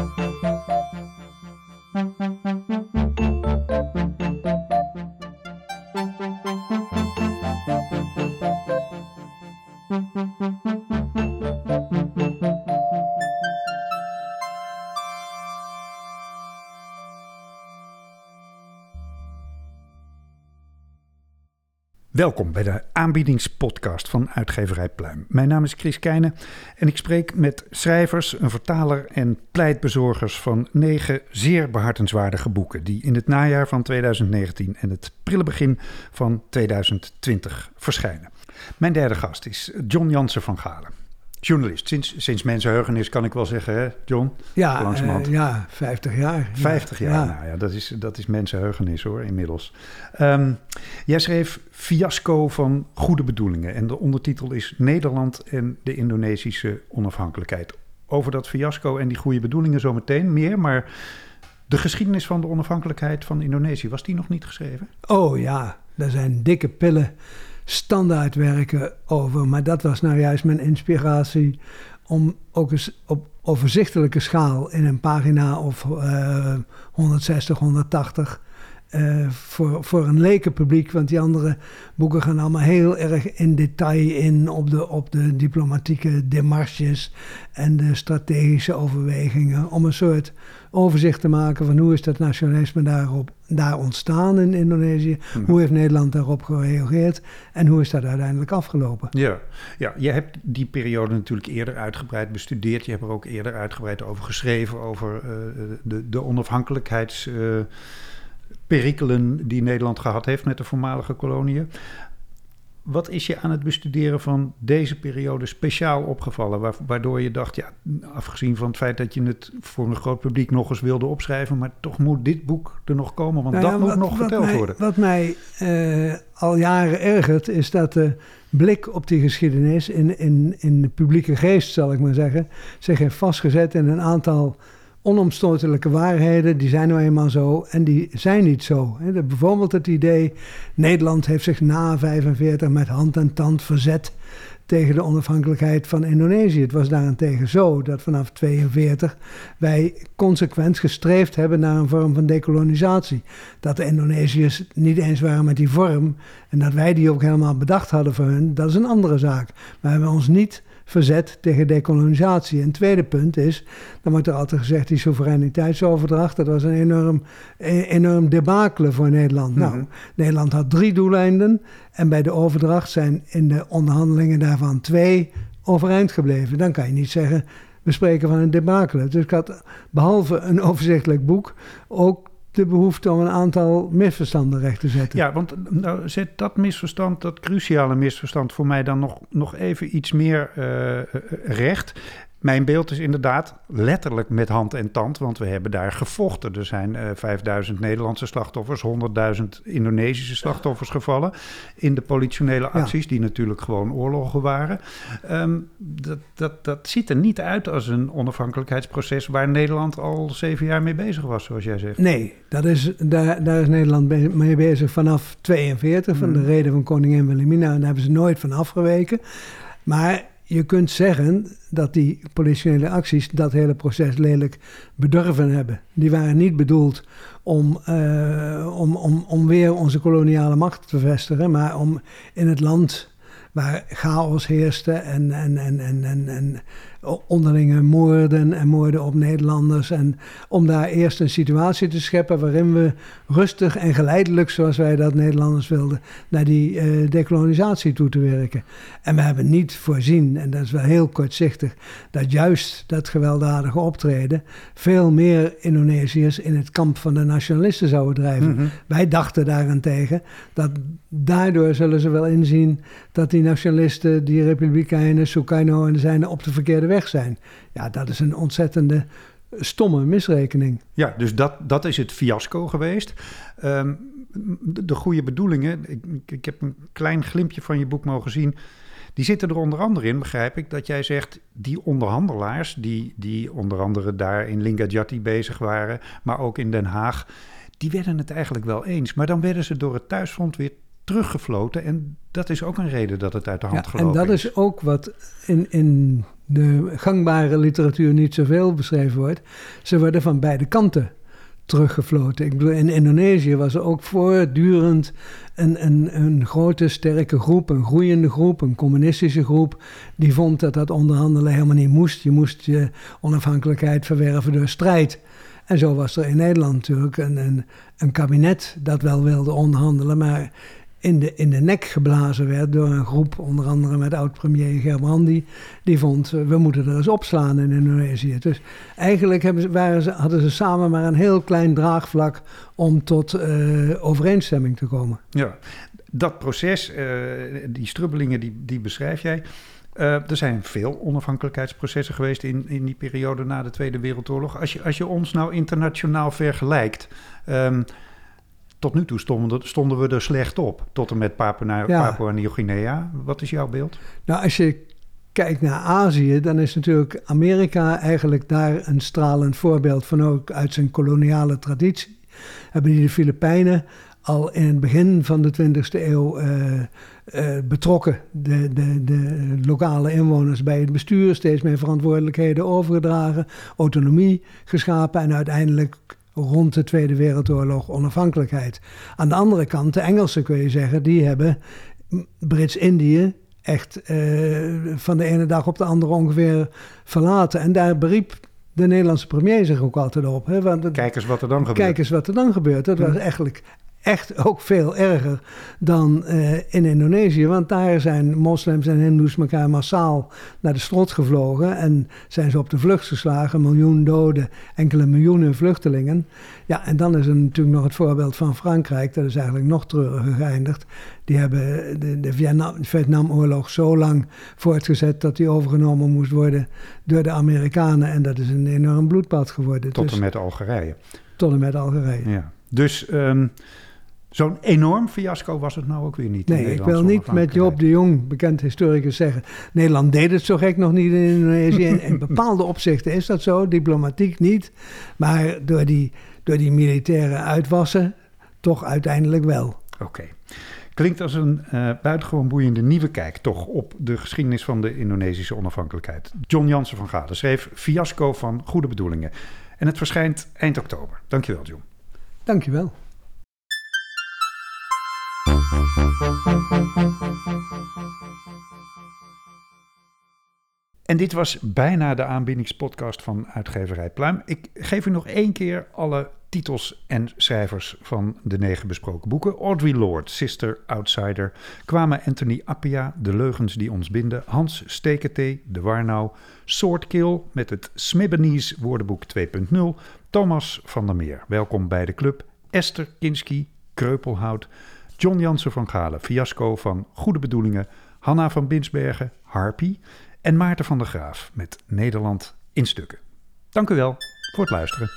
Thank you. Welkom bij de aanbiedingspodcast van uitgeverij Pluim. Mijn naam is Chris Keijnen en ik spreek met schrijvers, een vertaler en pleitbezorgers van negen zeer behartenswaardige boeken die in het najaar van 2019 en het prille begin van 2020 verschijnen. Mijn derde gast is John Jansen van Galen. Journalist, sinds, sinds mensenheugenis kan ik wel zeggen, hè, John? Ja, Langzamerhand. Uh, ja 50 jaar. 50 jaar, ja. nou ja, dat is, dat is mensenheugenis hoor, inmiddels. Um, jij schreef Fiasco van Goede Bedoelingen en de ondertitel is Nederland en de Indonesische onafhankelijkheid. Over dat fiasco en die goede bedoelingen zometeen meer, maar de geschiedenis van de onafhankelijkheid van Indonesië, was die nog niet geschreven? Oh ja, daar zijn dikke pillen standaardwerken over. Maar dat was nou juist mijn inspiratie om ook eens op overzichtelijke schaal in een pagina of uh, 160, 180 uh, voor, voor een lekenpubliek. Want die andere boeken gaan allemaal heel erg in detail in op de, op de diplomatieke demarches en de strategische overwegingen. Om een soort overzicht te maken van hoe is dat nationalisme daarop, daar ontstaan in Indonesië. Hmm. Hoe heeft Nederland daarop gereageerd en hoe is dat uiteindelijk afgelopen? Ja, ja, je hebt die periode natuurlijk eerder uitgebreid bestudeerd. Je hebt er ook eerder uitgebreid over geschreven, over uh, de, de onafhankelijkheids... Uh, perikelen die Nederland gehad heeft met de voormalige koloniën. Wat is je aan het bestuderen van deze periode speciaal opgevallen? Waardoor je dacht, ja, afgezien van het feit dat je het voor een groot publiek nog eens wilde opschrijven, maar toch moet dit boek er nog komen, want nou dat moet nog verteld worden. Wat mij uh, al jaren ergert, is dat de blik op die geschiedenis in, in, in de publieke geest, zal ik maar zeggen, zich heeft vastgezet in een aantal onomstotelijke waarheden, die zijn nou eenmaal zo en die zijn niet zo. Bijvoorbeeld het idee, Nederland heeft zich na 45 met hand en tand verzet tegen de onafhankelijkheid van Indonesië. Het was daarentegen zo dat vanaf 42 wij consequent gestreefd hebben naar een vorm van dekolonisatie. Dat de Indonesiërs niet eens waren met die vorm en dat wij die ook helemaal bedacht hadden voor hun, dat is een andere zaak. Maar we hebben ons niet verzet tegen dekolonisatie. En het tweede punt is, dan wordt er altijd gezegd, die soevereiniteitsoverdracht, dat was een enorm, e-, enorm debakelen voor Nederland. Nou, mhm. Nederland had drie doeleinden en bij de overdracht zijn in de onderhandelingen daarvan twee overeind gebleven. Dan kan je niet zeggen, we spreken van een debakelen. Dus ik had behalve een overzichtelijk boek ook de behoefte om een aantal misverstanden recht te zetten. Ja, want nou, zet dat misverstand, dat cruciale misverstand voor mij dan nog, nog even iets meer uh, recht. Mijn beeld is inderdaad letterlijk met hand en tand, want we hebben daar gevochten. Er zijn uh, eh, 5000 Nederlandse slachtoffers, 100.000 Indonesische slachtoffers gevallen in de politionele acties, die natuurlijk gewoon oorlogen waren. Ehm, dat, dat, dat ziet er niet uit als een onafhankelijkheidsproces waar Nederland al zeven jaar mee bezig was, zoals jij zegt. Nee, dat is, daar, daar is Nederland mee bezig vanaf 42, van de hmm. reden van koningin Wilhelmina, en daar hebben ze nooit van afgeweken. Maar je kunt zeggen dat die politionele acties dat hele proces lelijk bedurven hebben. Die waren niet bedoeld om, uh, om, om, om weer onze koloniale macht te vestigen, maar om in het land waar chaos heerste en, en, en, en, en onderlinge moorden en moorden op Nederlanders. En om daar eerst een situatie te scheppen waarin we rustig en geleidelijk, zoals wij dat Nederlanders wilden, naar die uh, decolonisatie toe te werken. En we hebben niet voorzien, en dat is wel heel kortzichtig, dat juist dat gewelddadige optreden veel meer Indonesiërs in het kamp van de nationalisten zouden drijven. Mhm. Wij dachten daarentegen dat daardoor zullen ze wel inzien dat die nationalisten, die republikeinen, Sukarno en de zijne op de verkeerde weg zijn. Ja, dat is een ontzettende stomme misrekening. Ja, dus dat, dat is het fiasco geweest. Um, de, goede bedoelingen, ik, ik heb een klein glimpje van je boek mogen zien. Die zitten er onder andere in, begrijp ik, dat jij zegt... die onderhandelaars, die, die onder andere daar in Linggadjati bezig waren... maar ook in Den Haag, die werden het eigenlijk wel eens. Maar dan werden ze door het thuisfront weer teruggefloten. En dat is ook een reden dat het uit de hand ja, gelopen is. En dat is ook wat in, in de gangbare literatuur niet zoveel beschreven wordt. Ze worden van beide kanten teruggefloten. Ik bedoel, in Indonesië was er ook voortdurend een, een, een grote, sterke groep, een groeiende groep, een communistische groep, die vond dat dat onderhandelen helemaal niet moest. Je moest je onafhankelijkheid verwerven door strijd. En zo was er in Nederland natuurlijk een, een, een kabinet dat wel wilde onderhandelen, maar in de, in de nek geblazen werd door een groep, onder andere met oud-premier Gerbrandi. Die vond, eh, we moeten er eens opslaan in Indonesië. Dus eigenlijk waren ze, hadden ze samen maar een heel klein draagvlak om tot uh, overeenstemming te komen. Ja, dat proces, uh, die strubbelingen, die, die beschrijf jij. Er zijn veel onafhankelijkheidsprocessen geweest in, in die periode na de Tweede Wereldoorlog. Als je, als je ons nou internationaal vergelijkt. Um, tot nu toe stonden, stonden, we er slecht op, tot en met Papua, Papua Nieuw-Guinea. Wat is jouw beeld? Nou, als je kijkt naar Azië, dan is natuurlijk Amerika eigenlijk daar een stralend voorbeeld van ook uit zijn koloniale traditie. Hebben die de Filipijnen al in het begin van de 20e eeuw uh, uh, betrokken. De, de, de lokale inwoners bij het bestuur, steeds meer verantwoordelijkheden overgedragen, autonomie geschapen en uiteindelijk rond de Tweede Wereldoorlog onafhankelijkheid. Aan de andere kant, de Engelsen kun je zeggen, die hebben Brits-Indië echt uh, van de ene dag op de andere ongeveer verlaten. En daar beriep de Nederlandse premier zich ook altijd op. Hè, want kijk eens wat er dan gebeurt. Kijk eens wat er dan gebeurt. Dat was eigenlijk echt ook veel erger dan uh, in Indonesië. Want daar zijn moslims en hindoes elkaar massaal naar de strot gevlogen. En zijn ze op de vlucht geslagen. Miljoen doden, enkele miljoenen vluchtelingen. Ja, en dan is er natuurlijk nog het voorbeeld van Frankrijk. Dat is eigenlijk nog treuriger geëindigd. Die hebben de, de Vietnamoorlog zo lang voortgezet... dat die overgenomen moest worden door de Amerikanen. En dat is een enorm bloedbad geworden. Tot dus, en met Algerije. Tot en met Algerije. Ja. Dus... Um, Zo'n enorm fiasco was het nou ook weer niet. Nee, ik wil niet met Job de Jong, bekend historicus, zeggen... Nederland deed het zo gek nog niet in Indonesië. in, in bepaalde opzichten is dat zo, diplomatiek niet. Maar door die, door die militaire uitwassen toch uiteindelijk wel. Oké. Klinkt als een uh, buitengewoon boeiende nieuwe kijk toch op de geschiedenis van de Indonesische onafhankelijkheid. John Jansen van Gade schreef Fiasco van Goede Bedoelingen. En het verschijnt eind oktober. Dankjewel, John. Dankjewel. En dit was bijna de aanbiedingspodcast van uitgeverij Pluim. Ik geef u nog één keer alle titels en schrijvers van de negen besproken boeken. Audrey Lord, Sister Outsider, Kwame Anthony Appia, De Leugens die ons binden, Hans Steketee, De Warnau, Swordkill met het Smibbenese woordenboek 2.0, Thomas van der Meer, welkom bij de club, Esther Kinski, Kreupelhout, John Jansen van Galen, Fiasco van Goede Bedoelingen, Hanna van Binsbergen, Harpy en Maarten van der Graaf met Nederland in stukken. Dank u wel voor het luisteren.